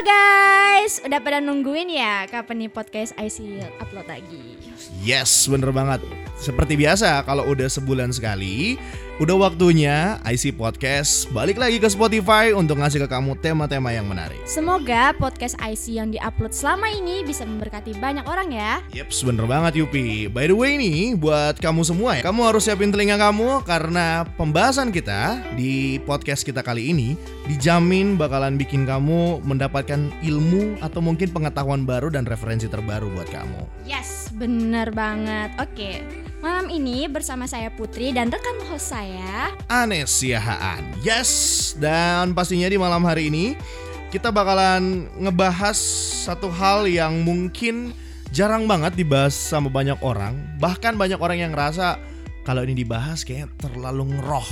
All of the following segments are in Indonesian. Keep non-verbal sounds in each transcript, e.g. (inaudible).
guys, udah pada nungguin ya kapan nih podcast IC upload lagi? Yes, bener banget. Seperti biasa, kalau udah sebulan sekali, udah waktunya IC Podcast balik lagi ke Spotify untuk ngasih ke kamu tema-tema yang menarik. Semoga podcast IC yang diupload selama ini bisa memberkati banyak orang ya. Yeps, bener banget Yupi. By the way nih, buat kamu semua ya, kamu harus siapin telinga kamu karena pembahasan kita di podcast kita kali ini dijamin bakalan bikin kamu mendapatkan ilmu atau mungkin pengetahuan baru dan referensi terbaru buat kamu. Yes, bener banget. Oke, malam ini bersama saya Putri dan rekan host saya. Anes Siahaan. Yes, dan pastinya di malam hari ini kita bakalan ngebahas satu hal yang mungkin jarang banget dibahas sama banyak orang. Bahkan banyak orang yang ngerasa kalau ini dibahas kayak terlalu ngeroh.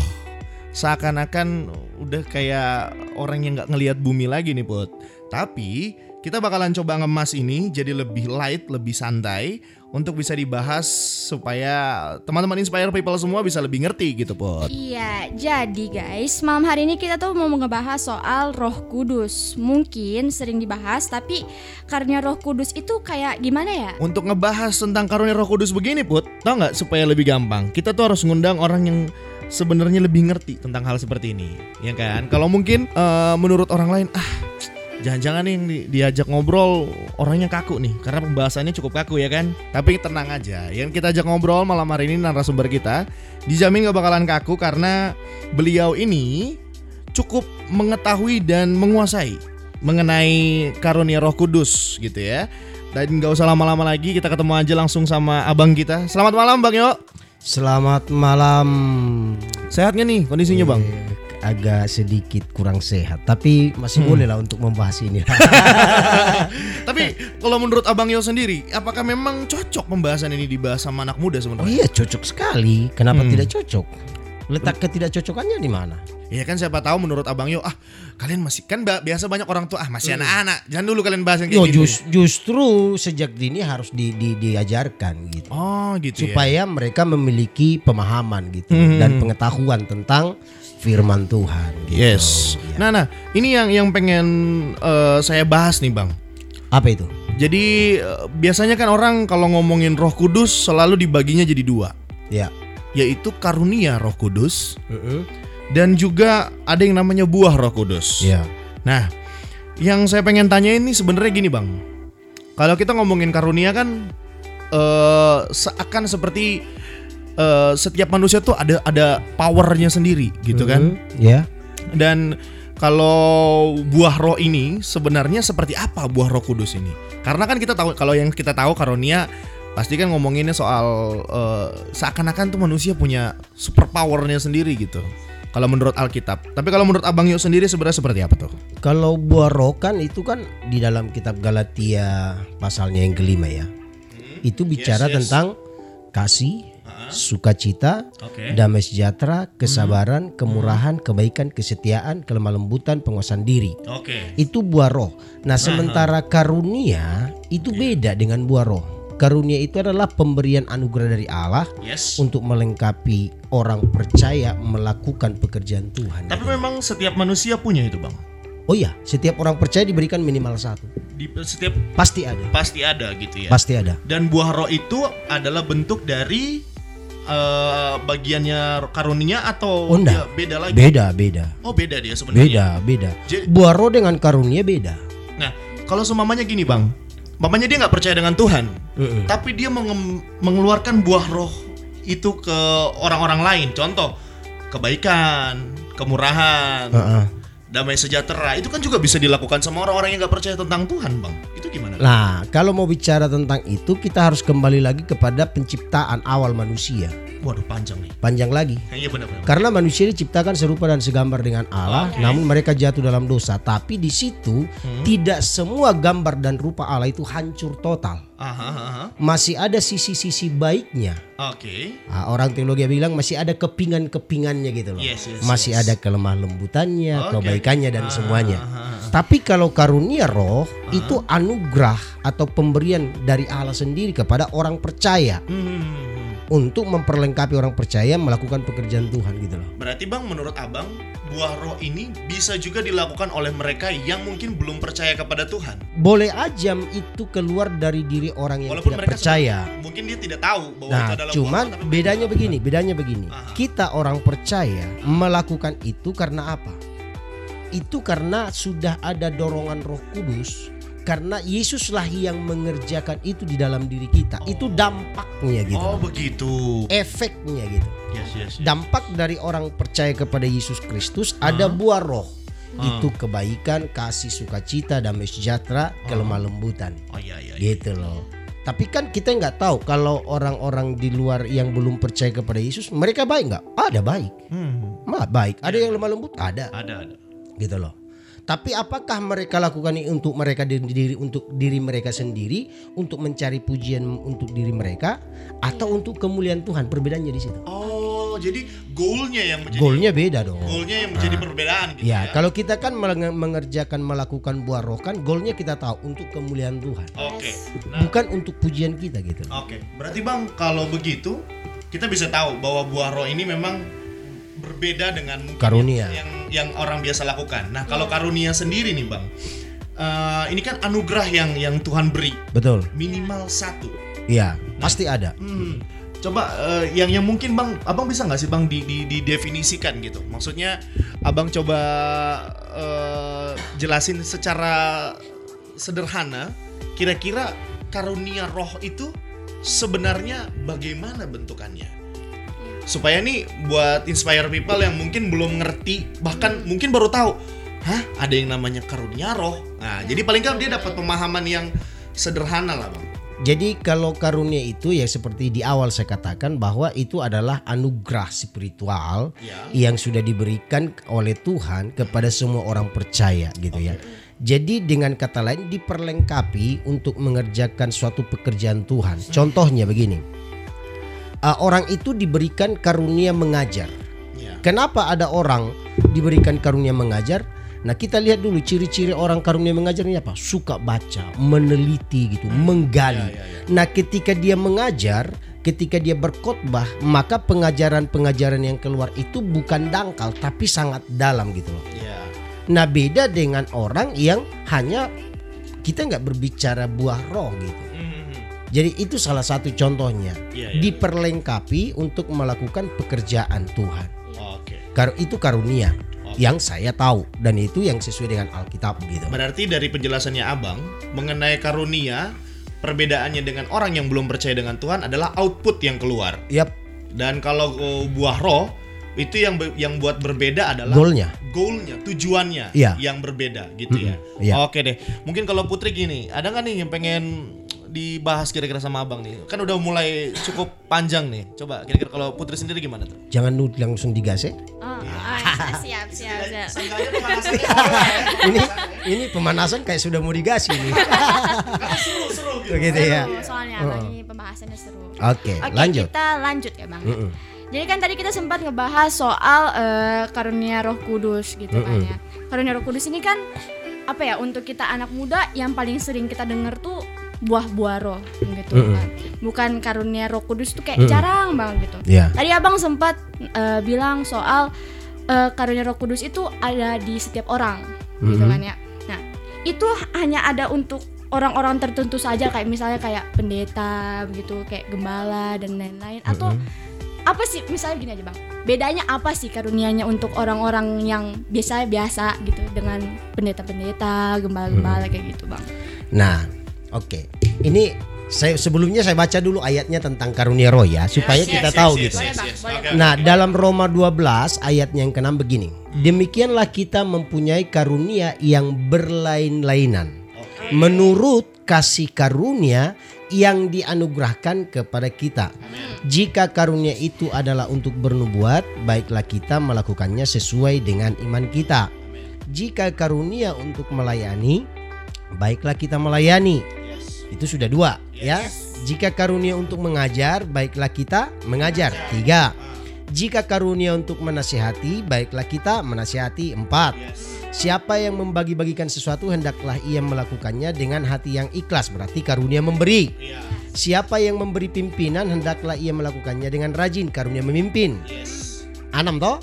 Seakan-akan udah kayak orang yang nggak ngelihat bumi lagi nih Put. Tapi kita bakalan coba ngemas ini jadi lebih light, lebih santai untuk bisa dibahas supaya teman-teman Inspire People semua bisa lebih ngerti gitu Put. Iya, jadi guys, malam hari ini kita tuh mau ngebahas soal Roh Kudus. Mungkin sering dibahas, tapi karena Roh Kudus itu kayak gimana ya? Untuk ngebahas tentang karunia Roh Kudus begini Put, tau nggak supaya lebih gampang? Kita tuh harus ngundang orang yang sebenarnya lebih ngerti tentang hal seperti ini, ya kan? Kalau mungkin eh, menurut orang lain, ah jangan-jangan nih yang di- diajak ngobrol orangnya kaku nih, karena pembahasannya cukup kaku ya kan? Tapi tenang aja, yang kita ajak ngobrol malam hari ini narasumber kita dijamin gak bakalan kaku karena beliau ini cukup mengetahui dan menguasai mengenai karunia Roh Kudus gitu ya. Dan nggak usah lama-lama lagi kita ketemu aja langsung sama abang kita. Selamat malam Bang Yo. Selamat malam. Sehat nggak nih kondisinya Bang? Eh, agak sedikit kurang sehat, tapi masih Hmm. boleh lah untuk membahas ini. (laughs) (laughs) Tapi kalau menurut Abang Yo sendiri, apakah memang cocok pembahasan ini dibahas sama anak muda oh sebenarnya? iya, cocok sekali. Kenapa Hmm. tidak cocok? Letak ketidakcocokannya di mana? Ya kan siapa tahu menurut Abang Yo, ah kalian masih kan biasa banyak orang tuh ah masih Hmm. anak-anak. Jangan dulu kalian bahas yang kayak Yo, gini. jus- justru sejak dini harus di, di- diajarkan gitu. Oh gitu ya. Supaya mereka memiliki pemahaman gitu Hmm. dan pengetahuan tentang firman Tuhan gitu. Yes. Ya. Nah, nah, ini yang yang pengen eh, saya bahas nih, Bang. Apa itu? Jadi eh, biasanya kan orang kalau ngomongin Roh Kudus selalu dibaginya jadi dua, Ya. yaitu karunia Roh Kudus Mm-mm. dan juga ada yang namanya buah Roh Kudus. Ya. Nah, yang saya pengen tanya ini sebenarnya gini, Bang. Kalau kita ngomongin karunia kan eh seakan seperti eh, setiap manusia tuh ada ada powernya sendiri gitu kan. Mm-mm. Ya. Dan kalau buah roh ini sebenarnya seperti apa buah roh kudus ini? Karena kan kita tahu kalau yang kita tahu karunia pasti kan ngomonginnya soal eh, seakan-akan tuh manusia punya super powernya sendiri gitu. Kalau menurut Alkitab. Tapi kalau menurut Abang Yuk sendiri sebenarnya seperti apa tuh? Kalau buah roh kan itu kan di dalam kitab Galatia pasalnya yang kelima ya. Itu bicara yes. tentang kasih, sukacita, Oke. damai sejahtera, kesabaran, kemurahan, kebaikan, kesetiaan, kelemah lembutan, penguasaan diri. Oke. Itu buah roh. Nah, sementara karunia itu beda dengan buah roh. Karunia itu adalah pemberian anugerah dari Allah Yes. untuk melengkapi orang percaya melakukan pekerjaan Tuhan. Tapi memang setiap manusia punya itu, Bang. Oh iya, setiap orang percaya diberikan minimal satu. Di setiap Pasti ada. pasti ada gitu ya. Pasti ada. Dan buah roh itu adalah bentuk dari eh, bagiannya karunia atau Oh, dia beda lagi? Beda, beda. Oh beda dia sebenarnya. Beda, beda. Jadi- Buah roh dengan karunia beda. Nah kalau seumpamanya gini bang, mamanya dia nggak percaya dengan Tuhan, Mm-mm. tapi dia mengeluarkan buah roh itu ke orang-orang lain. Contoh kebaikan, kemurahan, Heeh. damai sejahtera. Itu kan juga bisa dilakukan sama orang-orang yang nggak percaya tentang Tuhan bang. Itu gimana? Nah, kalau mau bicara tentang itu, kita harus kembali lagi kepada penciptaan awal manusia. Waduh panjang nih. Panjang lagi. Iya benar-benar. Karena manusia diciptakan serupa dan segambar dengan Allah, Oke. namun mereka jatuh dalam dosa. Tapi di situ Hmm. tidak semua gambar dan rupa Allah itu hancur total. Aha, aha. Masih ada sisi-sisi baiknya. Oke. Ah, orang teologi bilang masih ada kepingan-kepingannya gitu loh. Yes, yes, masih yes. ada kelemah lembutannya, Oke. kebaikannya dan Ah, semuanya. ah, ah. Tapi kalau karunia roh itu anugerah atau pemberian dari Allah sendiri kepada orang percaya. Hmm. Untuk memperlengkapi orang percaya melakukan pekerjaan Tuhan gitu loh. Berarti Bang menurut Abang buah roh ini bisa juga dilakukan oleh mereka yang mungkin belum percaya kepada Tuhan. Boleh aja itu keluar dari diri orang yang Walaupun tidak percaya. mungkin dia tidak tahu bahwa itu Nah, adalah cuman buah roh, bedanya begini, bedanya begini. Aha. Kita orang percaya melakukan itu karena apa? Itu karena sudah ada dorongan Roh Kudus. Karena Yesuslah yang mengerjakan itu di dalam diri kita. Itu dampaknya gitu. Oh begitu. Efeknya gitu. Yes, yes, yes. Dampak dari orang percaya kepada Yesus Kristus ada buah roh. Ah. Itu kebaikan, kasih, sukacita, damai sejahtera, kelemah lembutan. Oh iya iya. iya. Gitu loh. Tapi kan kita nggak tahu kalau orang-orang di luar yang belum percaya kepada Yesus, mereka baik nggak? Ada baik, Hmm. mah baik. Ada yang lemah lembut, ada, Ada ada. gitu loh. Tapi apakah mereka lakukan ini untuk mereka diri, untuk diri mereka sendiri, untuk mencari pujian untuk diri mereka, atau untuk kemuliaan Tuhan? Perbedaannya di situ. Oh jadi goalnya yang menjadi Goalnya beda dong. goalnya yang menjadi perbedaan gitu Ya, ya. kalau kita kan menge- mengerjakan melakukan buah roh kan goalnya kita tahu untuk kemuliaan Tuhan, Oke. Nah, bukan untuk pujian kita gitu. Oke, berarti Bang kalau begitu kita bisa tahu bahwa buah roh ini memang berbeda dengan Karunia. yang yang orang biasa lakukan. Nah, kalau karunia sendiri nih Bang, eh, ini kan anugerah yang yang Tuhan beri Betul. minimal satu. Iya, pasti ada. Hmm. Coba eh, yang yang mungkin Bang, Abang bisa nggak sih Bang di, di, didefinisikan gitu? Maksudnya Abang coba eh, jelasin secara sederhana kira-kira karunia roh itu sebenarnya bagaimana bentukannya? Supaya nih buat inspire people yang mungkin belum ngerti bahkan mungkin baru tahu, hah ada yang namanya karunia roh. Nah, jadi paling nggak dia dapat pemahaman yang sederhana lah Bang. Jadi kalau karunia itu ya seperti di awal saya katakan bahwa itu adalah anugerah spiritual Ya. yang sudah diberikan oleh Tuhan kepada semua orang percaya gitu ya. Jadi dengan kata lain diperlengkapi untuk mengerjakan suatu pekerjaan Tuhan. Contohnya begini. Uh, orang itu diberikan karunia mengajar. Ya. Kenapa ada orang diberikan karunia mengajar? Nah kita lihat dulu ciri-ciri orang karunia mengajar ini apa? Suka baca, meneliti gitu, menggali. ya, ya. Nah ketika dia mengajar, ketika dia berkhotbah, maka pengajaran-pengajaran yang keluar itu bukan dangkal tapi sangat dalam gitu loh. Ya. Nah beda dengan orang yang hanya kita nggak berbicara buah roh gitu. Mhm. Jadi itu salah satu contohnya. Iya, iya. Diperlengkapi untuk melakukan pekerjaan Tuhan. Oke. Kar itu karunia Oke. yang saya tahu dan itu yang sesuai dengan Alkitab gitu. Berarti dari penjelasannya Abang mengenai karunia, perbedaannya dengan orang yang belum percaya dengan Tuhan adalah output yang keluar. Yap, Dan kalau uh, buah roh itu yang yang buat berbeda adalah goalnya. goalnya, tujuannya Iya. yang berbeda gitu ya. Mm-mm, iya. Oke deh. Mungkin kalau Putri gini, ada nggak nih yang pengen dibahas kira-kira sama Abang nih? Kan udah mulai cukup panjang nih. Coba kira-kira kalau Putri sendiri gimana tuh? Jangan nu- langsung digas ya. Oh, ah, (laughs) siap, siap, siap. (laughs) ini ini pemanasan kayak sudah mau digas ini. Seru-seru gitu. Begitu ya. Seru, soalnya abang ini pembahasannya seru. Oke, Oke, lanjut. kita lanjut ya bang. Mm-mm. Jadi kan tadi kita sempat ngebahas soal eh, karunia Roh Kudus gitu kan ya. Karunia Roh Kudus ini kan apa ya untuk kita anak muda yang paling sering kita dengar tuh buah-buah roh gitu Mm-mm. kan. Bukan karunia Roh Kudus tuh kayak jarang banget gitu. Ya. Tadi Abang sempat eh, bilang soal eh, karunia Roh Kudus itu ada di setiap orang gitu Mhm. kan ya. Nah, itu hanya ada untuk orang-orang tertentu saja kayak misalnya kayak pendeta begitu, kayak gembala dan lain-lain atau apa sih misalnya gini aja bang bedanya apa sih karunianya untuk orang-orang yang biasa biasa gitu dengan pendeta-pendeta gembala-gembala kayak gitu bang Nah, oke. Ini saya sebelumnya saya baca dulu ayatnya tentang karunia roh ya supaya Yes, kita yes, tahu yes, gitu. yes, yes. Oke, Nah, dalam Roma 12 ayatnya yang keenam begini. Demikianlah kita mempunyai karunia yang berlain-lainan. Oke. Menurut kasih karunia yang dianugerahkan kepada kita. Jika karunia itu adalah untuk bernubuat, baiklah kita melakukannya sesuai dengan iman kita. Jika karunia untuk melayani, baiklah kita melayani. Yes. Itu sudah dua, ya. Jika karunia untuk mengajar, baiklah kita mengajar. Tiga. Jika karunia untuk menasihati, baiklah kita menasihati. Empat. Siapa yang membagi-bagikan sesuatu hendaklah ia melakukannya dengan hati yang ikhlas, berarti karunia memberi. Iya. Siapa yang memberi pimpinan hendaklah ia melakukannya dengan rajin, karunia memimpin. Enam toh?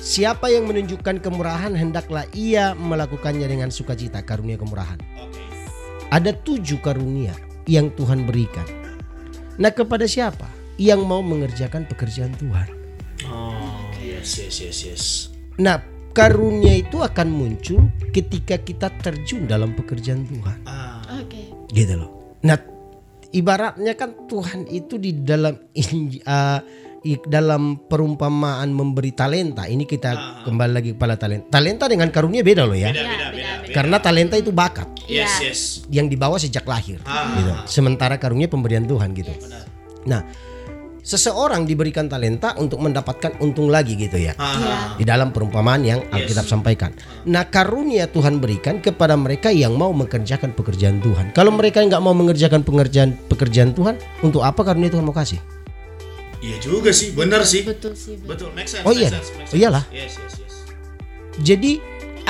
Siapa yang menunjukkan kemurahan hendaklah ia melakukannya dengan sukacita, karunia kemurahan. Ada tujuh karunia yang Tuhan berikan. Nah kepada siapa? Yang mau mengerjakan pekerjaan Tuhan. Oh, yes, yes, yes, yes. Nah karunia itu akan muncul ketika kita terjun dalam pekerjaan Tuhan. Ah, Oke. Gitu loh. Nah ibaratnya kan Tuhan itu di dalam uh, dalam perumpamaan memberi talenta. Ini kita kembali lagi kepada talenta. Talenta dengan karunia beda loh ya. beda, Iya, beda, beda, beda. Karena talenta itu bakat Yes, Iya. yes. yang dibawa sejak lahir Ah. gitu. Sementara karunia pemberian Tuhan gitu. Yes. Nah, seseorang diberikan talenta untuk mendapatkan untung lagi gitu ya. Ah, Di dalam perumpamaan yang Alkitab sampaikan. Nah, karunia Tuhan berikan kepada mereka yang mau mengerjakan pekerjaan Tuhan. Kalau mereka nggak mau mengerjakan pengerjaan pekerjaan Tuhan, untuk apa karunia Tuhan mau kasih? Iya juga sih, benar sih. Betul sih. Betul. Betul, make sense. Oh make iya. sense, make Oh iyalah. Yes, yes, yes. Jadi,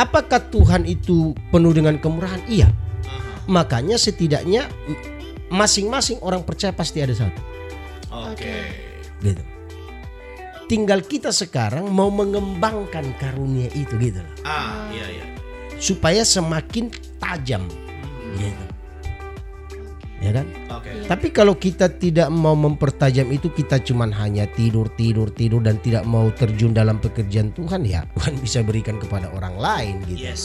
apakah Tuhan itu penuh dengan kemurahan? Iya. Makanya setidaknya masing-masing orang percaya pasti ada satu. Oke. Gitu. Tinggal kita sekarang mau mengembangkan karunia itu gitu loh. Ah, iya, iya. Supaya semakin tajam. Gitu. Ya kan? Oke. Tapi kalau kita tidak mau mempertajam itu kita cuman hanya tidur tidur tidur dan tidak mau terjun dalam pekerjaan Tuhan ya Tuhan bisa berikan kepada orang lain gitu. Yes.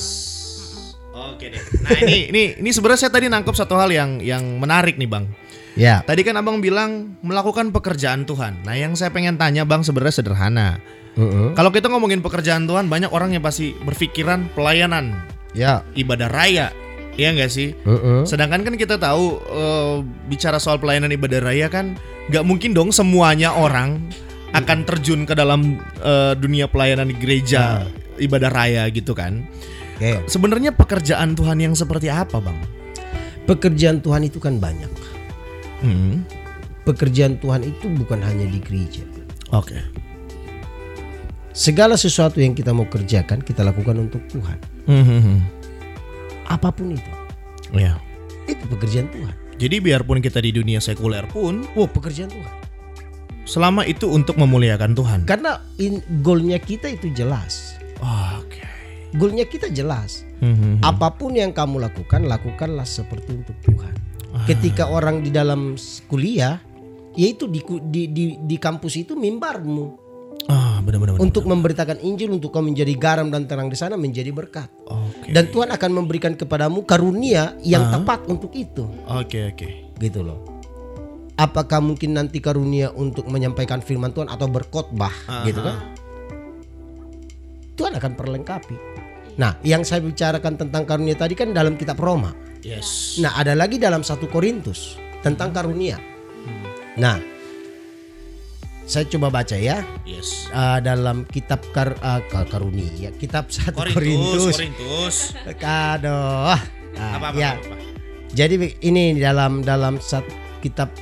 Oke deh. Nah ini ini ini sebenarnya saya tadi nangkep satu hal yang yang menarik nih bang. Ya. Tadi kan abang bilang melakukan pekerjaan Tuhan. Nah yang saya pengen tanya bang sebenarnya sederhana. Heeh. Kalau kita ngomongin pekerjaan Tuhan banyak orang yang pasti berpikiran pelayanan Ya. ibadah raya. Iya nggak sih? Heeh. Sedangkan kan kita tahu eh, bicara soal pelayanan ibadah raya kan nggak mungkin dong semuanya orang akan terjun ke dalam eh, dunia pelayanan di gereja ibadah raya gitu kan. Oke. Sebenarnya pekerjaan Tuhan yang seperti apa, Bang? Pekerjaan Tuhan itu kan banyak. Hmm. Pekerjaan Tuhan itu bukan hanya di gereja. Oke. Segala sesuatu yang kita mau kerjakan kita lakukan untuk Tuhan. Hmm. Apa pun itu. Ya. Itu pekerjaan Tuhan. Jadi biarpun kita di dunia sekuler pun Oh, pekerjaan Tuhan. selama itu untuk memuliakan Tuhan. Karena in, goalnya kita itu jelas. Oke. Goalnya kita jelas. Hmm. Apa pun yang kamu lakukan, lakukanlah seperti untuk Tuhan. Ketika orang di dalam kuliah, yaitu di, di, di, di kampus itu mimbarmu Ah, benar-benar. untuk memberitakan Injil, untuk kau menjadi garam dan terang di sana menjadi berkat. Oke. Dan Tuhan akan memberikan kepadamu karunia yang tepat untuk itu, Oke, oke. gitu loh. Apakah mungkin nanti karunia untuk menyampaikan firman Tuhan atau berkhotbah, gitu kan? Tuhan akan perlengkapi. Nah, yang saya bicarakan tentang karunia tadi kan dalam kitab Roma. Yes. Nah, ada lagi dalam satu Korintus tentang karunia. Nah, saya coba baca ya Yes. uh, dalam kitab kar, uh, ka- karunia, kitab satu Korintus, Korintus. Korintus. Aduh. Nah, ya. Jadi ini dalam dalam satu kitab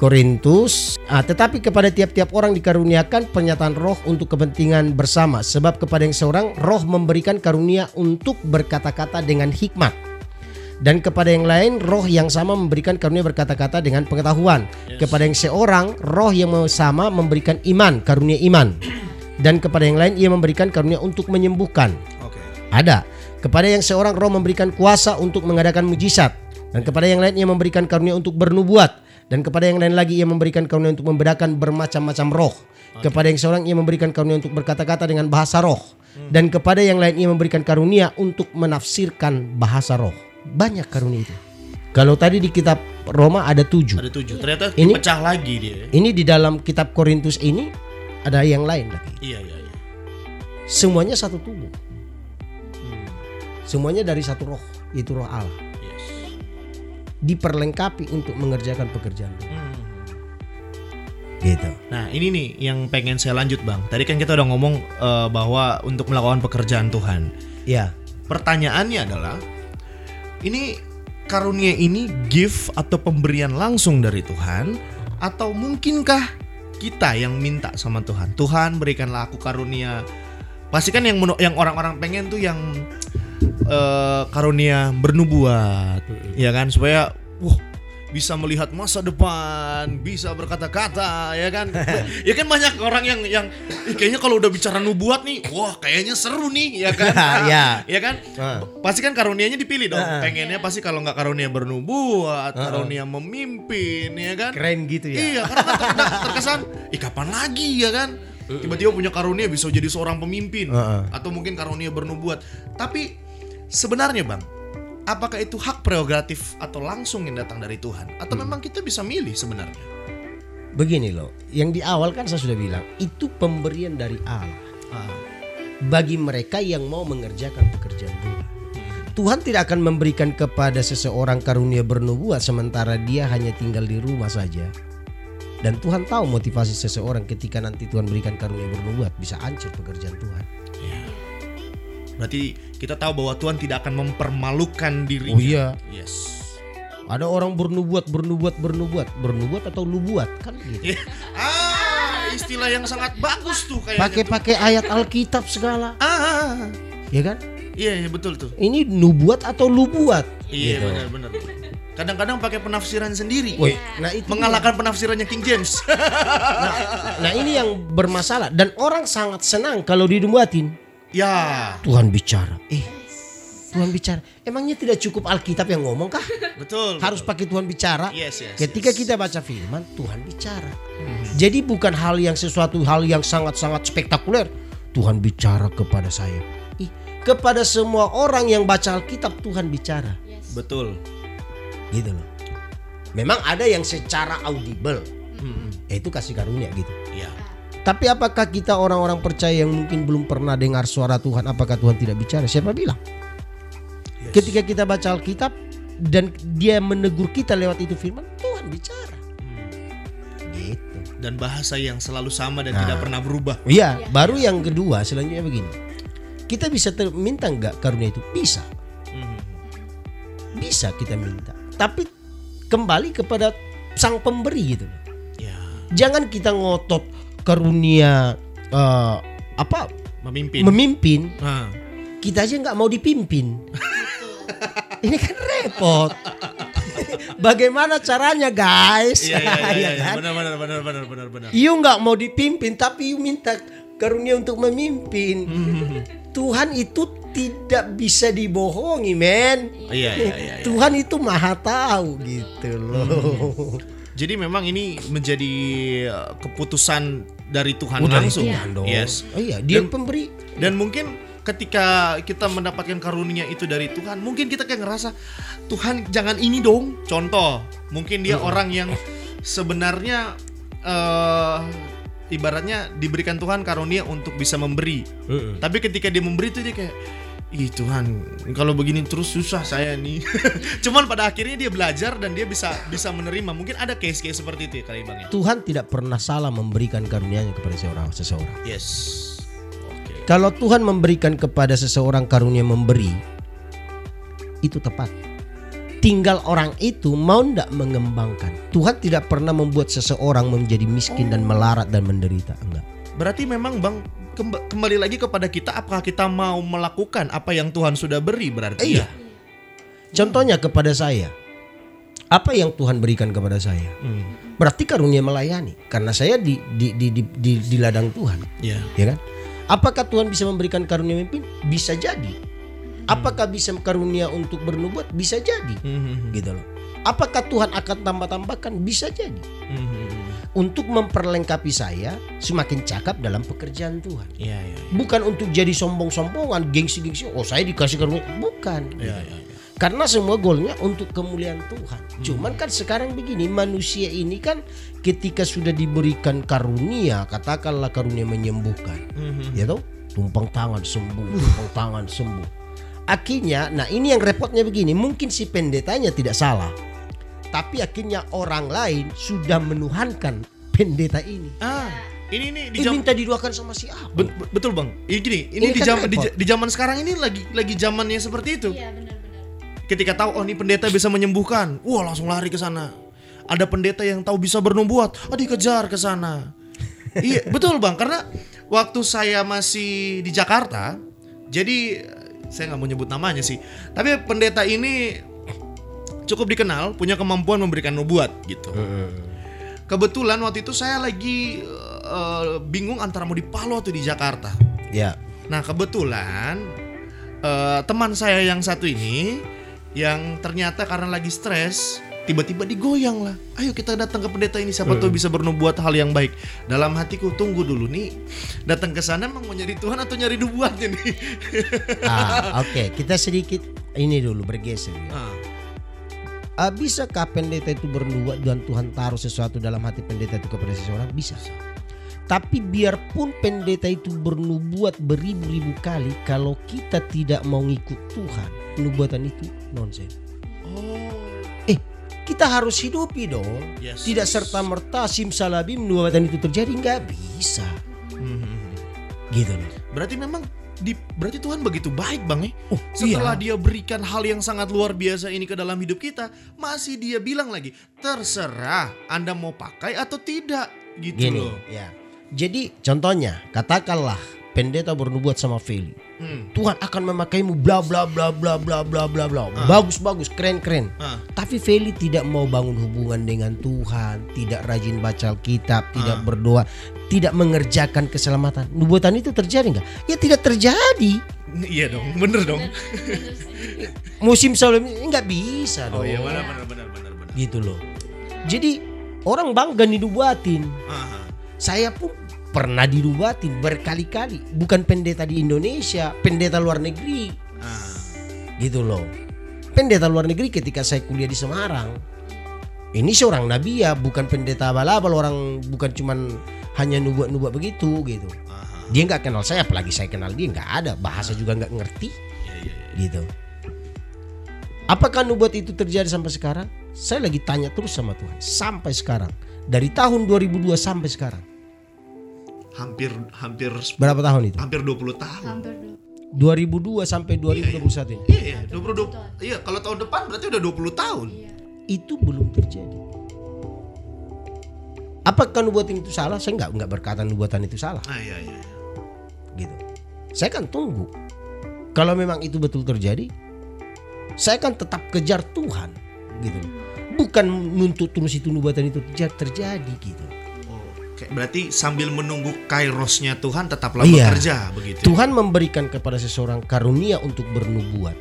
Korintus, ah, tetapi kepada tiap-tiap orang dikaruniakan pernyataan roh untuk kepentingan bersama. Sebab kepada yang seorang roh memberikan karunia untuk berkata-kata dengan hikmat. Dan kepada yang lain roh yang sama memberikan karunia berkata-kata dengan pengetahuan. Kepada yang seorang roh yang sama memberikan iman, karunia iman. Dan kepada yang lain ia memberikan karunia untuk menyembuhkan. Ada. Kepada yang seorang roh memberikan kuasa untuk mengadakan mujizat. Dan kepada yang lain ia memberikan karunia untuk bernubuat. Dan kepada yang lain lagi ia memberikan karunia untuk membedakan bermacam-macam roh. Kepada yang seorang ia memberikan karunia untuk berkata-kata dengan bahasa roh. Dan kepada yang lain ia memberikan karunia untuk menafsirkan bahasa roh. Banyak karunia itu. Kalau tadi di kitab Roma ada tujuh. Ada tujuh. Ternyata Ini- pecah lagi dia. Ini di dalam kitab Korintus ini ada yang lain lagi. Iya, iya, iya. Semuanya satu tubuh. Semuanya dari satu roh, yaitu roh Allah. Yes. diperlengkapi untuk mengerjakan pekerjaan. Hmm. Gitu. Nah ini nih yang pengen saya lanjut bang. Tadi kan kita udah ngomong eh, bahwa untuk melakukan pekerjaan Tuhan. Ya. Pertanyaannya adalah, ini karunia ini gift atau pemberian langsung dari Tuhan atau mungkinkah kita yang minta sama Tuhan. Tuhan berikanlah aku karunia. Pasti kan yang yang orang-orang pengen tuh yang eh, karunia bernubuat, ya kan supaya wah bisa melihat masa depan, bisa berkata-kata, ya kan? (laughs) ya kan banyak orang yang yang "Ih, kayaknya kalau udah bicara nubuat nih, wah kayaknya seru nih, ya kan? (laughs) Ya. ya kan? Ah. Pasti kan karunianya dipilih dong. Ah. Pengennya pasti kalau nggak karunia bernubuat, karunia memimpin, ya kan? Keren gitu ya. Iya, karena kan ter- ter- terkesan, ih kapan lagi ya kan? Tiba-tiba punya karunia bisa jadi seorang pemimpin Heeh. atau mungkin karunia bernubuat. Tapi sebenarnya bang, apakah itu hak prerogatif atau langsung yang datang dari Tuhan? Atau memang kita bisa milih sebenarnya? Begini loh, yang di awal kan saya sudah bilang itu pemberian dari Allah Ah, bagi mereka yang mau mengerjakan pekerjaan Tuhan. Tuhan tidak akan memberikan kepada seseorang karunia bernubuat sementara dia hanya tinggal di rumah saja. Dan Tuhan tahu motivasi seseorang ketika nanti Tuhan berikan karunia bernubuat bisa hancur pekerjaan Tuhan. Ya. Berarti kita tahu bahwa Tuhan tidak akan mempermalukan dirinya. Oh iya, Yes. ada orang bernubuat, bernubuat, bernubuat, bernubuat atau lubuat kan gitu. Ya. (laughs) Ah, istilah yang sangat bagus tuh kayaknya. Pakai-pakai ayat Alkitab segala, Ah, ya kan? iya, iya betul tuh. Ini nubuat atau lubuat? Iya Gitu. benar-benar. Kadang-kadang pakai penafsiran sendiri. Woi, nah itu Mengalahkan penafsirannya King James. Nah ini yang bermasalah dan orang sangat senang kalau dinubuatin. Ya, Tuhan bicara. Eh, Tuhan bicara. Emangnya tidak cukup Alkitab yang ngomong kah? betul. Harus pakai Tuhan bicara. Yes, yes. Ketika yes. kita baca firman, Tuhan bicara. Jadi bukan hal yang sesuatu hal yang sangat-sangat spektakuler. Tuhan bicara kepada saya. Ih, kepada semua orang yang baca Alkitab Tuhan bicara. betul. Gitu loh. Memang ada yang secara audible, Hmm, yaitu kasih karunia gitu. ya. Tapi apakah kita orang-orang percaya yang mungkin belum pernah dengar suara Tuhan, apakah Tuhan tidak bicara? Siapa bilang? Yes. Ketika kita baca Alkitab dan dia menegur kita lewat itu firman, Tuhan bicara. Hmm. Gitu. Dan bahasa yang selalu sama dan Nah. tidak pernah berubah. Iya, baru yang kedua selanjutnya begini. Kita bisa ter- minta nggak karunia itu? Bisa, Hmm. bisa kita minta. Tapi kembali kepada sang pemberi gitu. Ya, Jangan kita ngotot karunia eh, apa memimpin. memimpin Ah, kita aja nggak mau dipimpin. (laughs) Ini kan repot. Bagaimana caranya guys? Iya, iya, (laughs) iya, iya, kan? benar, benar, benar, benar, benar, benar. You nggak mau dipimpin tapi you minta karunia untuk memimpin. (laughs) Tuhan itu tidak bisa dibohongi, men. Iya, iya, iya. iya. Tuhan itu maha tahu gitu loh. Jadi memang ini menjadi uh, keputusan dari Tuhan Udah langsung. Tuhan dong. Yes. Oh iya, dia Dan- pemberi. Dan mungkin ketika kita mendapatkan karunia itu dari Tuhan, mungkin kita kayak ngerasa Tuhan jangan ini dong. Contoh, mungkin dia orang yang sebenarnya eh ibaratnya diberikan Tuhan karunia untuk bisa memberi. Tapi ketika dia memberi itu dia kayak Ih Tuhan, kalau begini terus susah saya nih. (laughs) Cuman pada akhirnya dia belajar dan dia bisa bisa menerima. Mungkin ada case-case seperti itu ya kali bang ya. Tuhan tidak pernah salah memberikan karunia-Nya kepada seorang seseorang. Yes. Oke. Kalau Tuhan memberikan kepada seseorang karunia memberi, itu tepat. Tinggal orang itu mau ndak mengembangkan. Tuhan tidak pernah membuat seseorang menjadi miskin dan melarat dan menderita. Enggak. Berarti memang bang kembali lagi kepada kita apakah kita mau melakukan apa yang Tuhan sudah beri berarti Iya. ya. Contohnya kepada saya. Apa yang Tuhan berikan kepada saya? Hmm. Berarti karunia melayani. Karena saya di di di di, di, di ladang Tuhan. Ya. ya kan? Apakah Tuhan bisa memberikan karunia memimpin? Bisa jadi. Apakah bisa karunia untuk bernubuat? Bisa jadi. Hmm. Gitu loh. Apakah Tuhan akan tambah-tambahkan? Bisa jadi. Hmm. Untuk memperlengkapi saya semakin cakap dalam pekerjaan Tuhan. Iya iya. Bukan untuk jadi sombong-sombongan, gengsi-gengsi. Oh saya dikasih karunia. Bukan. Iya iya. iya. Karena semua golnya untuk kemuliaan Tuhan. Cuman kan sekarang begini, manusia ini kan ketika sudah diberikan karunia, katakanlah karunia menyembuhkan, Hmm. ya toh, tumpang tangan sembuh, tumpang tangan sembuh. Akhirnya, nah ini yang repotnya begini, mungkin si pendetanya tidak salah, tapi akhirnya orang lain sudah menuhankan pendeta ini. Ah, ini nih di Dia jam minta didoakan sama si apa? Bet- bet- betul bang. Ini gini, ini, Ini di kan zaman di, di zaman sekarang ini lagi lagi zamannya seperti itu. Iya benar-benar. Ketika tahu oh ini pendeta bisa menyembuhkan, wah langsung lari ke sana. Ada pendeta yang tahu bisa bernubuat, ah dikejar ke sana. (laughs) iya betul bang karena waktu saya masih di Jakarta jadi saya nggak mau nyebut namanya sih tapi pendeta ini cukup dikenal punya kemampuan memberikan nubuat gitu kebetulan waktu itu saya lagi eh, bingung antara mau di Palu atau di Jakarta Ya. Nah kebetulan eh, teman saya yang satu ini yang ternyata karena lagi stres tiba-tiba digoyang lah. Ayo kita datang ke pendeta ini siapa tahu bisa bernubuat hal yang baik. Dalam hatiku tunggu dulu nih datang ke sana emang mau nyari Tuhan atau nyari nubuatnya nih. Ah, oke, kita sedikit ini dulu bergeser ya. Ah, Ah, bisakah pendeta itu bernubuat dan Tuhan taruh sesuatu dalam hati pendeta itu kepada seseorang? Bisa. Tapi biarpun pendeta itu bernubuat beribu-ribu kali, kalau kita tidak mau ngikut Tuhan, nubuatan itu nonsen. oh, Eh, kita harus hidupi dong. Yes. Tidak serta merta simsalabim nubuatan itu terjadi nggak bisa. hmm. Gitu loh. Berarti memang di, berarti Tuhan begitu baik bang ya. Oh, Setelah iya. dia berikan hal yang sangat luar biasa ini ke dalam hidup kita, masih dia bilang lagi, terserah Anda mau pakai atau tidak, gitu Gini, loh. ya. Jadi contohnya, katakanlah pendeta bernubuat sama Feli. Hmm. Tuhan akan memakaimu bla bla bla bla bla bla bla bla. Bagus bagus, keren keren. Ah. Tapi Feli tidak mau bangun hubungan dengan Tuhan, tidak rajin baca Alkitab, tidak berdoa, tidak mengerjakan keselamatan. Nubuatan itu terjadi nggak? Ya tidak terjadi. Iya dong, bener dong. Musim sebelumnya nggak bisa Oh dong. iya benar benar benar benar benar. Gitu loh. Jadi orang bangga dinubuatin. Aha. Saya pun pernah dinubuatin berkali-kali. Bukan pendeta di Indonesia, pendeta luar negeri. Ah. Gitu loh. Pendeta luar negeri ketika saya kuliah di Semarang. Ini seorang nabi ya, bukan pendeta abal-abal orang bukan cuman hanya nubuat-nubuat begitu gitu. Aha. Dia nggak kenal saya, apalagi saya kenal dia nggak ada bahasa juga nggak ngerti Iya iya iya. gitu. Apakah nubuat itu terjadi sampai sekarang? Saya lagi tanya terus sama Tuhan sampai sekarang. Dari tahun 2002 sampai sekarang. Hampir hampir Berapa tahun itu? hampir 20 tahun. hampir dulu 2002 sampai 2021 ini. Iya iya, 20 20. Iya, kalau tahun depan berarti udah 20 tahun. Itu belum terjadi. Apakah nubuatan itu salah? Saya nggak nggak berkata nubuatan itu salah, Ah iya iya. iya. gitu. Saya kan tunggu. Kalau memang itu betul terjadi, saya kan tetap kejar Tuhan, gitu. Bukan nuntut terus itu nubuatan itu terjadi, terjadi gitu. Oh, berarti sambil menunggu kairosnya Tuhan tetaplah Iya. bekerja begitu. Tuhan memberikan kepada seseorang karunia untuk bernubuat.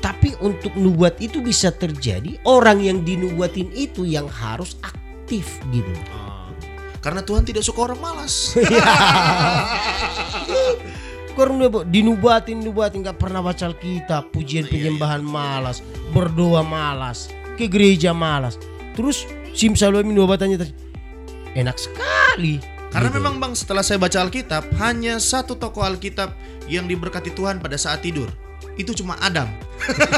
Tapi untuk nubuat itu bisa terjadi orang yang dinubuatin itu yang harus aktif gitu. Ah. karena Tuhan tidak suka orang malas. (laughs) Karunia bu, dinubuatin nubuatin nggak pernah baca Alkitab, pujian penyembahan malas, berdoa malas, ke gereja malas. Terus simsalabim nubuatannya terjadi. Enak sekali. Karena Gitu. memang Bang setelah saya baca Alkitab hanya satu tokoh Alkitab yang diberkati Tuhan pada saat tidur. Itu cuma Adam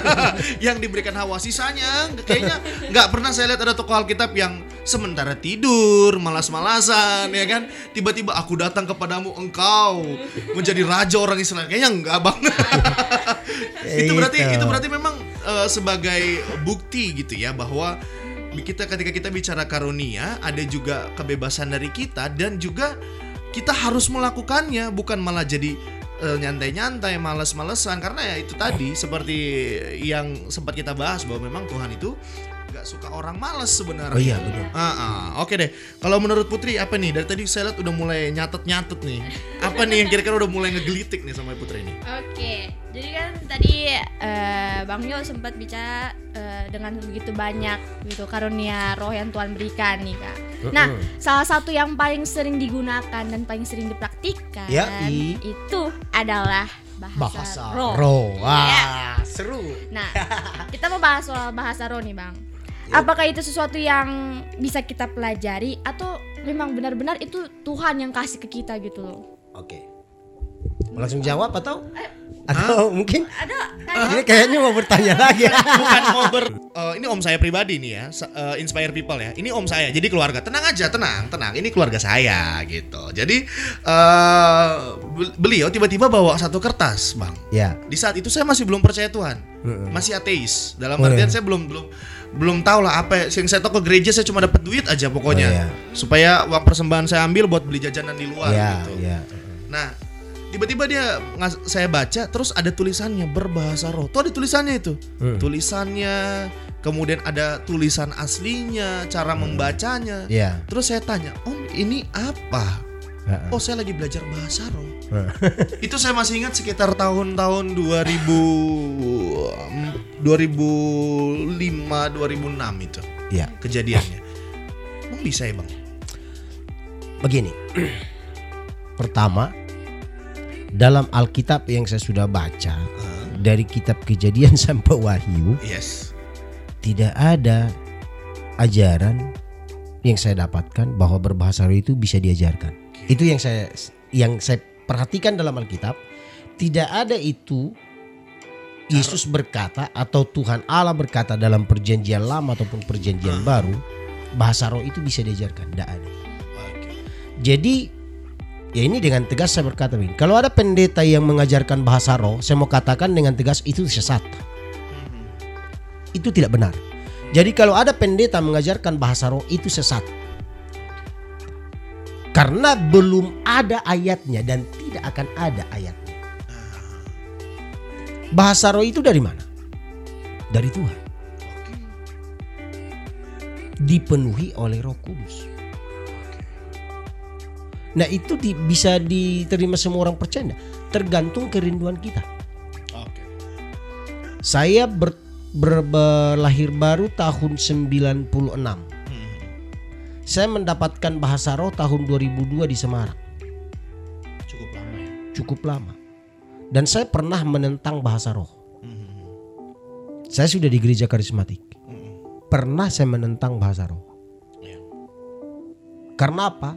(laughs) yang diberikan Hawa. Sisanya kayaknya nggak pernah saya lihat ada tokoh Alkitab yang sementara tidur, malas-malasan, ya kan? Tiba-tiba aku datang kepadamu, engkau menjadi raja orang Israel. Kayaknya enggak bang. (laughs) itu berarti Itu. itu berarti memang eh, sebagai bukti gitu ya bahwa kita ketika kita bicara karunia ada juga kebebasan dari kita dan juga kita harus melakukannya bukan malah jadi eh, nyantai-nyantai males-malesan karena ya itu tadi seperti yang sempat kita bahas bahwa memang Tuhan itu nggak suka orang males sebenarnya. Oh iya benar. Ah, ah. oke deh. Kalau menurut Putri apa nih? Dari tadi saya lihat udah mulai nyatet-nyatet nih. Apa nih yang kira-kira udah mulai ngegelitik nih sama Putri ini? Oke, jadi kan tadi eh, Bang Yo sempat bicara eh, dengan begitu banyak gitu karunia roh yang Tuhan berikan nih kak. Nah, salah satu yang paling sering digunakan dan paling sering dipraktikkan Yai. itu adalah bahasa, Bahasa roh. roh. Wah, Ya. seru. Nah, (laughs) kita mau bahas soal bahasa roh nih bang. Apakah itu sesuatu yang bisa kita pelajari atau memang benar-benar itu Tuhan yang kasih ke kita gitu loh? Oke. Mau langsung jawab atau? Eh, Atau mungkin Ada ini kayaknya mau bertanya (laughs) lagi. bukan mau ber eh, ini om saya pribadi nih ya eh, inspire people ya ini om saya jadi keluarga tenang aja tenang tenang ini keluarga saya gitu jadi eh bel- beliau tiba-tiba bawa satu kertas bang ya. di saat itu saya masih belum percaya Tuhan masih ateis dalam artian iya. saya belum belum belum tahu lah apa yang saya tahu ke gereja saya cuma dapat duit aja pokoknya Oh, iya. supaya uang persembahan saya ambil buat beli jajanan di luar Ya, gitu ya. Nah, tiba-tiba dia saya baca terus ada tulisannya berbahasa roh. Tuh ada tulisannya itu. Hmm. Tulisannya, kemudian ada tulisan aslinya, cara membacanya. Ya. Terus saya tanya, "Om, ini apa?" Oh, saya lagi belajar bahasa roh. Itu saya masih ingat sekitar tahun-tahun 2000 em, 2005 2006 itu Ya. kejadiannya. Emang bisa ya, Bang? Begini. Pertama, dalam Alkitab yang saya sudah baca dari kitab Kejadian (laughs) sampai Wahyu Yes. tidak ada ajaran yang saya dapatkan bahwa berbahasa roh itu bisa diajarkan. Itu yang saya yang saya perhatikan dalam Alkitab tidak ada itu Yesus berkata atau Tuhan Allah berkata dalam perjanjian lama ataupun perjanjian baru bahasa roh itu bisa diajarkan tidak ada. Oke. Jadi ya ini dengan tegas saya berkata begini, kalau ada pendeta yang mengajarkan bahasa roh, saya mau katakan dengan tegas itu sesat. Itu tidak benar. Jadi kalau ada pendeta mengajarkan bahasa roh itu sesat. Karena belum ada ayatnya dan tidak akan ada ayatnya. Bahasa roh itu dari mana? Dari Tuhan. Dipenuhi oleh Roh Kudus. Nah itu di- bisa diterima semua orang percaya? Tergantung kerinduan kita. Oke. Saya ber, ber- berlahir baru tahun 96. Hmm. Saya mendapatkan bahasa roh tahun 2002 di Semarang. Cukup lama ya. Cukup lama. Dan saya pernah menentang bahasa roh. Hmm. Saya sudah di gereja karismatik. Hmm. Pernah saya menentang bahasa roh. Ya. Karena apa?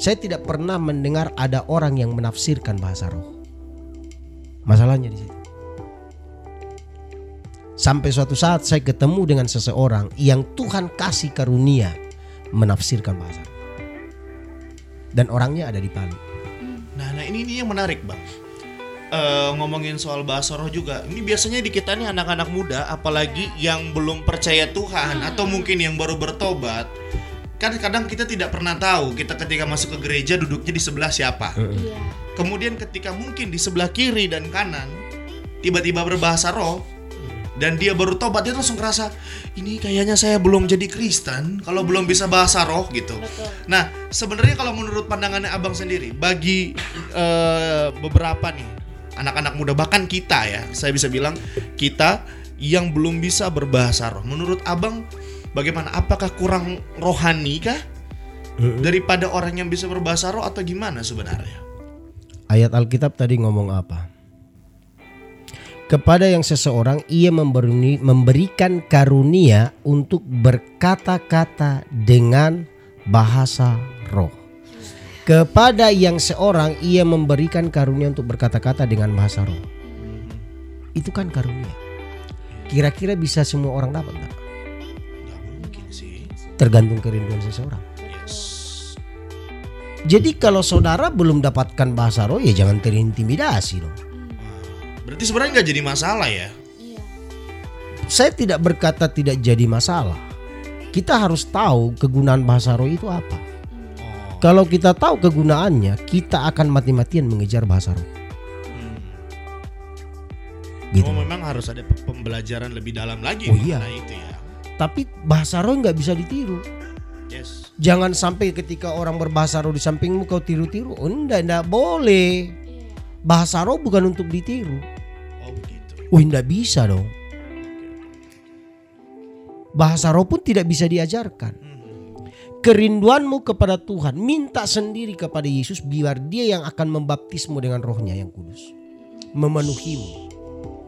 Saya tidak pernah mendengar ada orang yang menafsirkan bahasa roh. Masalahnya di situ. Sampai suatu saat saya ketemu dengan seseorang yang Tuhan kasih karunia menafsirkan bahasa roh. Dan orangnya ada di Palu. Nah, nah ini ini yang menarik bang. Eh, ngomongin soal bahasa roh juga. Ini biasanya di kita nih anak-anak muda, apalagi yang belum percaya Tuhan atau mungkin yang baru bertobat. Kan kadang kita tidak pernah tahu kita ketika masuk ke gereja duduknya di sebelah siapa. Iya. Kemudian ketika mungkin di sebelah kiri dan kanan tiba-tiba berbahasa roh dan dia baru tobat dia langsung kerasa ini kayaknya saya belum jadi Kristen kalau belum bisa bahasa roh gitu. Betul. Nah, sebenarnya kalau menurut pandangannya Abang sendiri, bagi eh, beberapa nih anak-anak muda bahkan kita ya, saya bisa bilang kita yang belum bisa berbahasa roh. Menurut Abang bagaimana? Apakah kurang rohani kah daripada orang yang bisa berbahasa roh atau gimana sebenarnya? Ayat Alkitab tadi ngomong apa? Kepada yang seseorang ia memberi, memberikan karunia untuk berkata-kata dengan bahasa roh. Kepada yang seorang ia memberikan karunia untuk berkata-kata dengan bahasa roh. Itu kan karunia. Kira-kira bisa semua orang dapat nggak? Mungkin sih. Tergantung kerinduan seseorang. Yes. Jadi kalau saudara belum dapatkan bahasa roh ya jangan terintimidasi dong. Berarti sebenarnya nggak jadi masalah ya? Iya. saya tidak berkata tidak jadi masalah. Kita harus tahu kegunaan bahasa roh itu apa. Oh. Kalau kita tahu kegunaannya, kita akan mati-matian mengejar bahasa roh. Hmm. Gitu. Oh, memang harus ada pe- pembelajaran lebih dalam lagi Oh, iya. itu ya. Tapi bahasa roh nggak bisa ditiru. Yes. Jangan sampai ketika orang berbahasa roh di sampingmu kau tiru-tiru. Oh, enggak, enggak boleh. Bahasa roh bukan untuk ditiru. Oh begitu. Wih, enggak bisa dong. Bahasa roh pun tidak bisa diajarkan. Hmm. Kerinduanmu kepada Tuhan, minta sendiri kepada Yesus biar dia yang akan membaptismu dengan rohnya yang kudus. Memenuhimu.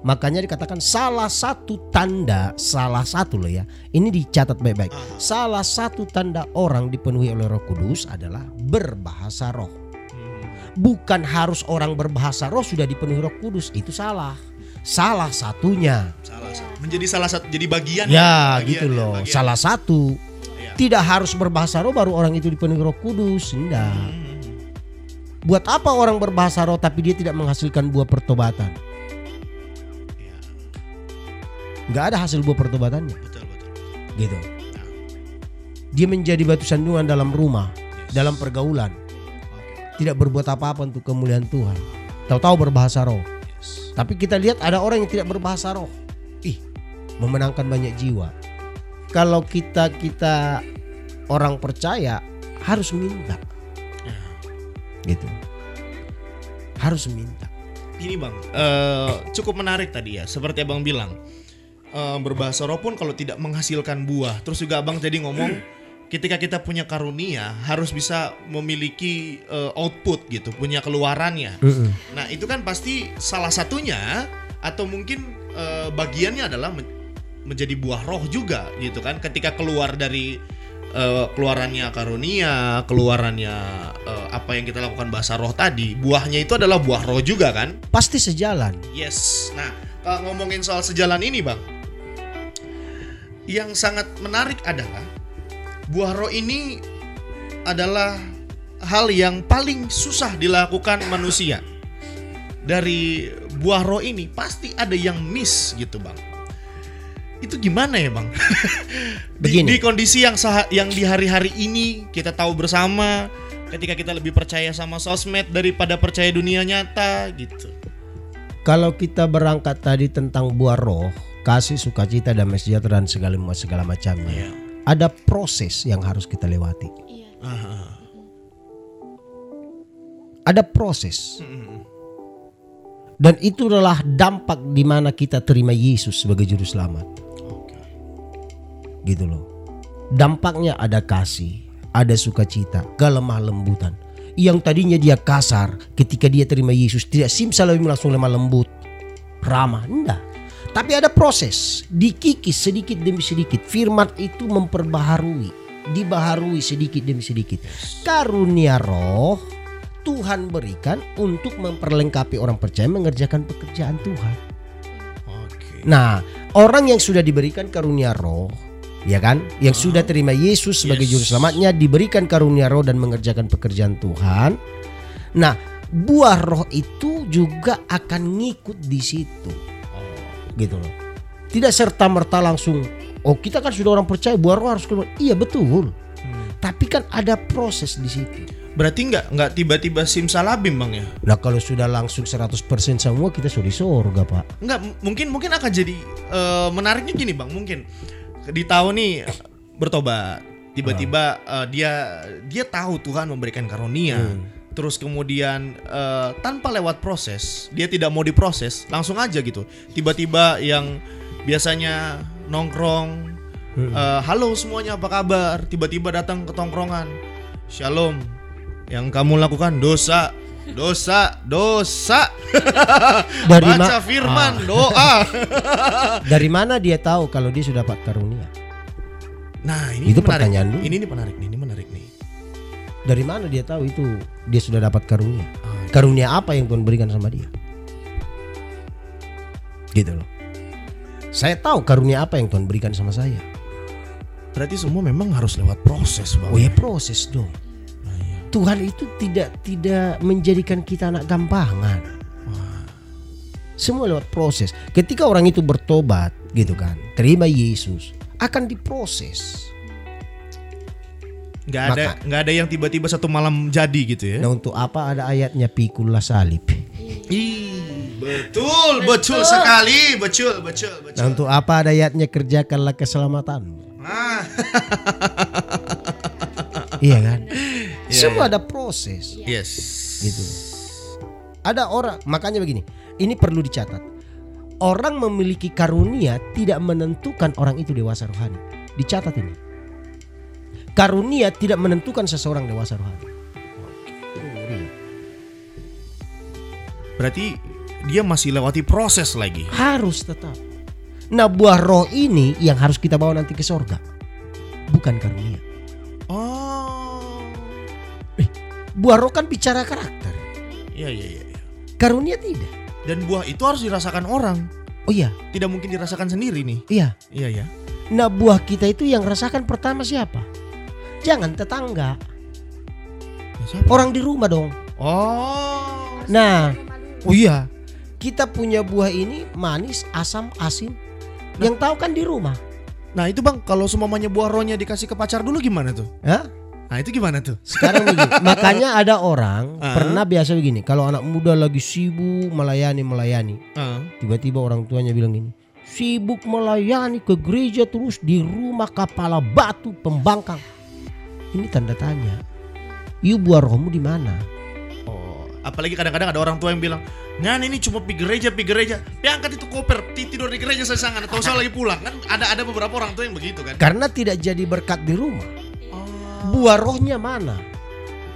Makanya dikatakan salah satu tanda, salah satu loh ya. Ini dicatat baik-baik. Salah satu tanda orang dipenuhi oleh roh kudus adalah berbahasa roh. Bukan harus orang berbahasa roh sudah dipenuhi Roh Kudus. Itu salah. Salah satunya. Salah satu. Menjadi salah satu jadi bagian Ya, bagian gitu ya, loh. bagian. Salah satu. Tidak harus berbahasa roh baru orang itu dipenuhi Roh Kudus. Tidak. Hmm. Buat apa orang berbahasa roh tapi dia tidak menghasilkan buah pertobatan? Nggak ada hasil buah pertobatannya. Betul betul. Gitu. Dia menjadi batu sandungan dalam rumah, Yes. dalam pergaulan. Tidak berbuat apa-apa untuk kemuliaan Tuhan. Tahu-tahu berbahasa roh. Yes. Tapi kita lihat ada orang yang tidak berbahasa roh. Ih, memenangkan banyak jiwa. Kalau kita kita orang percaya harus minta. Gitu. Harus minta. Ini bang, eh, cukup menarik tadi ya. Seperti abang bilang, eh, berbahasa roh pun kalau tidak menghasilkan buah. Terus juga abang tadi ngomong, ketika kita punya karunia harus bisa memiliki eh, output gitu, punya keluarannya. Nah itu kan pasti salah satunya atau mungkin eh, bagiannya adalah men- menjadi buah roh juga gitu kan. Ketika keluar dari eh, keluarannya karunia, keluarannya eh, apa yang kita lakukan bahasa roh tadi, buahnya itu adalah buah roh juga kan? Pasti sejalan. Yes. Nah, kalau ngomongin soal sejalan ini, Bang. Yang sangat menarik adalah buah roh ini adalah hal yang paling susah dilakukan manusia. Dari buah roh ini pasti ada yang miss gitu, Bang. Itu gimana ya, Bang? (laughs) di, Begini. di kondisi yang saha- yang di hari-hari ini kita tahu bersama ketika kita lebih percaya sama sosmed daripada percaya dunia nyata gitu. Kalau kita berangkat tadi tentang buah roh, kasih sukacita damai sejahtera dan segala segala macamnya. Iya. Ada proses yang harus kita lewati. Iya. Aha. Ada proses. Mm-mm. Dan itu adalah dampak di mana kita terima Yesus sebagai juru selamat. Gitu loh. Dampaknya ada kasih, ada sukacita, kelemah lembutan. Yang tadinya dia kasar ketika dia terima Yesus tidak simsalabim langsung lemah lembut, ramah, enggak. Tapi ada proses, dikikis sedikit demi sedikit. Firman itu memperbaharui, dibaharui sedikit demi sedikit. Karunia roh Tuhan berikan untuk memperlengkapi orang percaya mengerjakan pekerjaan Tuhan. Nah, orang yang sudah diberikan karunia roh, ya kan? Yang sudah terima Yesus sebagai Yes. juru selamatnya diberikan karunia roh dan mengerjakan pekerjaan Tuhan. Nah, buah roh itu juga akan ngikut di situ. Gitu loh. Tidak serta merta langsung oh kita kan sudah orang percaya buah roh harus keluar. Iya betul. Tapi kan ada proses di situ. Berarti nggak nggak tiba-tiba simsalabim bang ya? Nah, kalau sudah langsung 100% semua kita sudah di surga, Pak. Nggak, mungkin mungkin akan jadi eh, menariknya gini bang, mungkin di tahun nih bertobat, tiba-tiba eh, dia dia tahu Tuhan memberikan karunia, terus kemudian eh, tanpa lewat proses, dia tidak mau diproses, langsung aja gitu, tiba-tiba yang biasanya nongkrong, eh, halo semuanya apa kabar, tiba-tiba datang ke tongkrongan, shalom, yang kamu lakukan dosa. Dosa, dosa. (laughs) Dari Baca ma- firman, doa. (laughs) Dari mana dia tahu kalau dia sudah dapat karunia? Nah, ini Itu menarik. pertanyaan dulu. Ini nih menarik nih, ini menarik nih. Dari mana dia tahu itu dia sudah dapat karunia? Ah, Karunia apa yang Tuhan berikan sama dia? Gitu loh. Saya tahu karunia apa yang Tuhan berikan sama saya. Berarti semua memang harus lewat proses, Bang. Oh ya proses dong. Tuhan itu tidak tidak menjadikan kita anak gampangan. Semua lewat proses. Ketika orang itu bertobat, gitu kan, terima Yesus, akan diproses. Nggak ada Maka- nggak ada yang tiba-tiba satu malam jadi gitu ya. Nah untuk apa ada ayatnya pikullah salib? Ih, betul, betul sekali, betul, betul, betul. Nah untuk apa ada ayatnya kerjakanlah keselamatan? Ah, (laughs) iya kan? Iya, Semua ada proses. yes. Gitu. Ada orang, makanya begini, ini perlu dicatat. Orang memiliki karunia tidak menentukan orang itu dewasa rohani. Dicatat ini. Karunia tidak menentukan seseorang dewasa rohani. Berarti dia masih lewati proses lagi. Harus tetap. Nah buah roh ini yang harus kita bawa nanti ke sorga. Bukan karunia. Oh. Buah roh kan bicara karakter. Iya iya iya. iya. Karunia tidak. Dan buah itu harus dirasakan orang. Oh iya, Tidak mungkin dirasakan sendiri nih. iya. Iya ya. Nah buah kita itu yang rasakan pertama siapa? Jangan tetangga, Ya, siapa? orang di rumah dong. Oh. Nah, oh iya, kita punya buah ini manis, asam, asin. Yang tahu kan di rumah. Nah itu bang, kalau semuanya buah rohnya dikasih ke pacar dulu gimana tuh? Ya, Nah itu gimana tuh? sekarang begini. (laughs) Makanya ada orang Ah. pernah biasa begini. Kalau anak muda lagi sibuk melayani melayani, Ah. tiba-tiba orang tuanya bilang gini, sibuk melayani ke gereja terus di rumah kepala batu pembangkang. Ini tanda tanya. Yuk buah rohmu di mana? Oh, apalagi kadang-kadang ada orang tua yang bilang, Ngan ini cuma pergi gereja, pergi gereja. Pi angkat itu koper, ti- tidur di gereja saya sangat. Atau saya lagi pulang kan? Ada ada beberapa orang tua yang begitu kan? Karena tidak jadi berkat di rumah. Buah rohnya mana?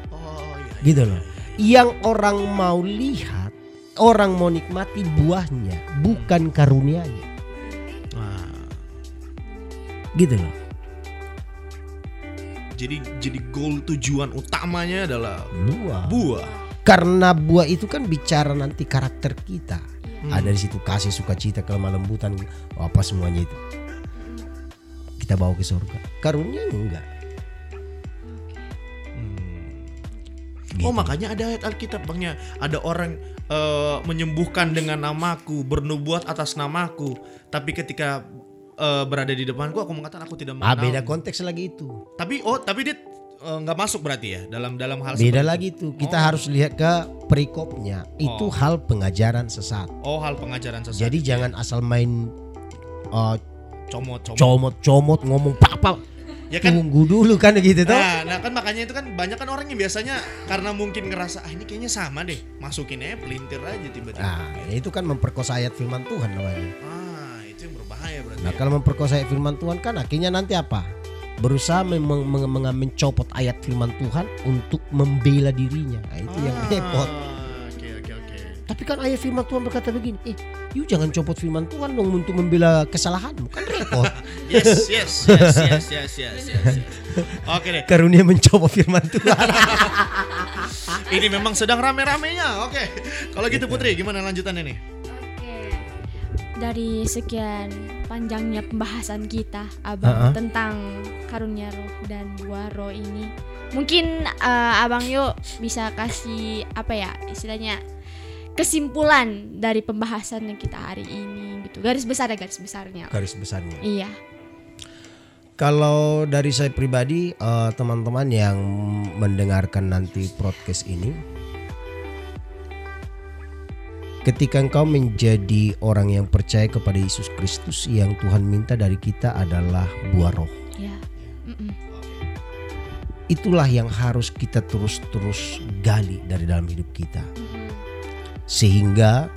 oh iya. Gitu loh. Yang orang mau lihat, orang mau nikmati buahnya, bukan karunianya. Nah, Gitu loh. jadi jadi goal tujuan utamanya adalah Buah. buah. Karena buah itu kan bicara nanti karakter kita. Hmm. Ada di situ kasih, sukacita, kelemah lembutan, apa semuanya itu. Kita bawa ke surga. Karunia enggak. Gitu. Oh makanya ada ayat Alkitab bangnya ada orang eh, menyembuhkan dengan namaku bernubuat atas namaku tapi ketika eh, berada di depanku aku mengatakan aku tidak Ah mengenal beda konteks lagi itu. tapi oh tapi dia eh, nggak masuk berarti ya dalam dalam hal Beda lagi itu. Kita Oh. harus lihat ke perikopnya. Itu Oh. hal pengajaran sesat. oh hal pengajaran sesat Jadi jangan asal main uh, comot comot comot-comot ngomong papa ya kan tunggu dulu kan gitu tuh. Nah, nah kan makanya itu kan banyak kan orang yang biasanya karena mungkin ngerasa ah ini kayaknya sama deh masukin aja pelintir aja tiba-tiba. Nah, itu kan memperkosa ayat firman Tuhan namanya. Ah itu yang berbahaya berarti. Nah, ya. kalau memperkosa ayat firman Tuhan kan akhirnya nanti apa? Berusaha meng- meng- meng- mencopot ayat firman Tuhan untuk membela dirinya. Nah, itu yang Ah, repot. Tapi kan ayat firman Tuhan berkata begini, eh, you jangan copot firman Tuhan dong untuk membela kesalahanmu. Kan repot. (laughs) Yes yes yes yes yes yes yes. yes. Oke deh. Karunia mencopot firman Tuhan. (laughs) Ini memang sedang rame-ramenya. Oke. Kalau gitu Putri gimana lanjutannya nih? Oke. Dari sekian panjangnya pembahasan kita Abang Ha-ha. tentang karunia roh dan buah roh ini. Mungkin eh, Abang yuk bisa kasih apa ya istilahnya kesimpulan dari pembahasan yang kita hari ini gitu. Garis besar garis besarnya. Garis besarnya. Iya. Kalau dari saya pribadi, eh, teman-teman yang mendengarkan nanti podcast ini, ketika engkau menjadi orang yang percaya kepada Yesus Kristus, yang Tuhan minta dari kita adalah buah roh. Ya. Itulah yang harus kita terus-terus gali dari dalam hidup kita. Sehingga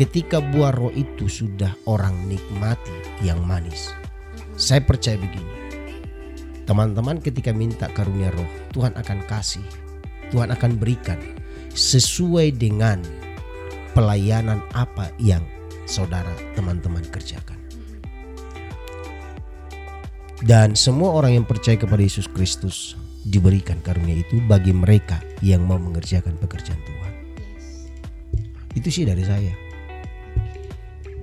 ketika buah roh itu sudah orang nikmati yang manis. Saya percaya begini. Teman-teman ketika minta karunia roh, Tuhan akan kasih. Tuhan akan berikan sesuai dengan pelayanan apa yang saudara teman-teman kerjakan. Dan semua orang yang percaya kepada Yesus Kristus diberikan karunia itu bagi mereka yang mau mengerjakan pekerjaan Tuhan. Itu sih dari saya.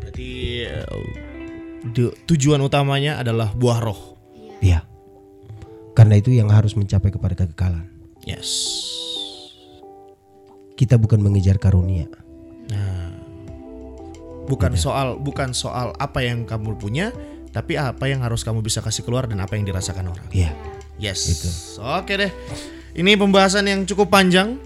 Berarti eh, tujuan utamanya adalah buah roh. Ya. Karena itu yang harus mencapai kepada kekekalan. Yes. Kita bukan mengejar karunia. Nah, bukan soal bukan soal apa yang kamu punya, tapi apa yang harus kamu bisa kasih keluar dan apa yang dirasakan orang. Ya. Yes. Itu. Oke deh. Ini pembahasan yang cukup panjang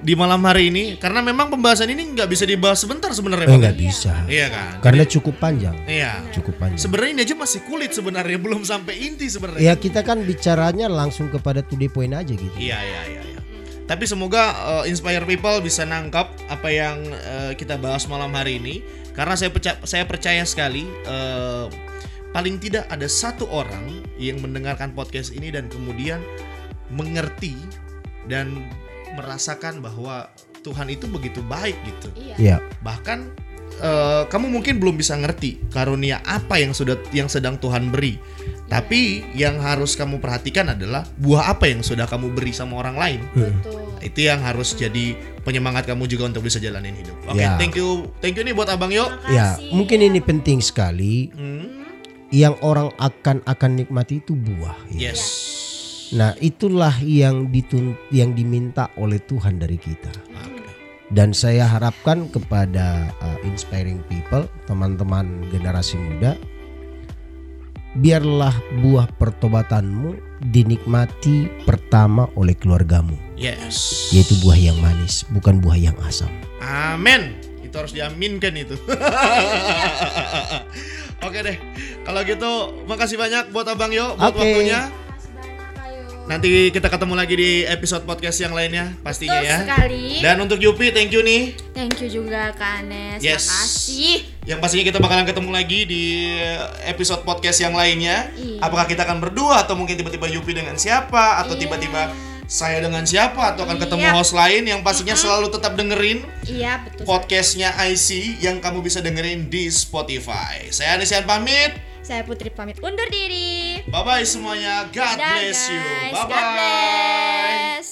di malam hari ini karena memang pembahasan ini nggak bisa dibahas sebentar sebenarnya. Eh, nggak bisa. Iya kan? Karena cukup panjang. Iya. Cukup panjang. Sebenarnya ini aja masih kulit sebenarnya (laughs) belum sampai inti sebenarnya. Ya kita kan bicaranya langsung kepada to the point aja gitu. Iya iya iya. iya. Tapi semoga uh, inspire people bisa nangkap apa yang uh, kita bahas malam hari ini karena saya percaya saya percaya sekali uh, paling tidak ada satu orang yang mendengarkan podcast ini dan kemudian mengerti dan merasakan bahwa Tuhan itu begitu baik gitu. Iya. Ya. Bahkan eh, kamu mungkin belum bisa ngerti karunia apa yang sudah yang sedang Tuhan beri. Tapi yang harus kamu perhatikan adalah buah apa yang sudah kamu beri sama orang lain. Betul. itu yang harus jadi penyemangat kamu juga untuk bisa jalanin hidup. Oke, Ya. thank you, thank you nih buat abang Yo. Ya, mungkin ini penting sekali. Hmm, Yang orang akan akan nikmati itu buah. ya. Yes. Nah, itulah yang ditun yang diminta oleh Tuhan dari kita. Dan saya harapkan kepada uh, inspiring people, teman-teman generasi muda, biarlah buah pertobatanmu dinikmati pertama oleh keluargamu, Yes. yaitu buah yang manis, bukan buah yang asam. Amin. Itu harus diaminkan itu. (laughs) Oke deh. Kalau gitu, makasih banyak buat Abang Yo buat Oke. waktunya. Nanti kita ketemu lagi di episode podcast yang lainnya pastinya Betul ya. sekali. Dan untuk Yupi, thank you nih. Thank you juga Kak Anes. Yes. Makasih. Yang pastinya kita bakalan ketemu lagi di episode podcast yang lainnya. Iya. Apakah kita akan berdua atau mungkin tiba-tiba Yupi dengan siapa atau Iya. tiba-tiba saya dengan siapa atau akan ketemu Iya. host lain yang pastinya selalu tetap dengerin Iya betul. podcastnya IC yang kamu bisa dengerin di Spotify. Saya Anisian pamit. Saya Putri pamit undur diri. Bye bye semuanya. God bless you. Bye bye. God.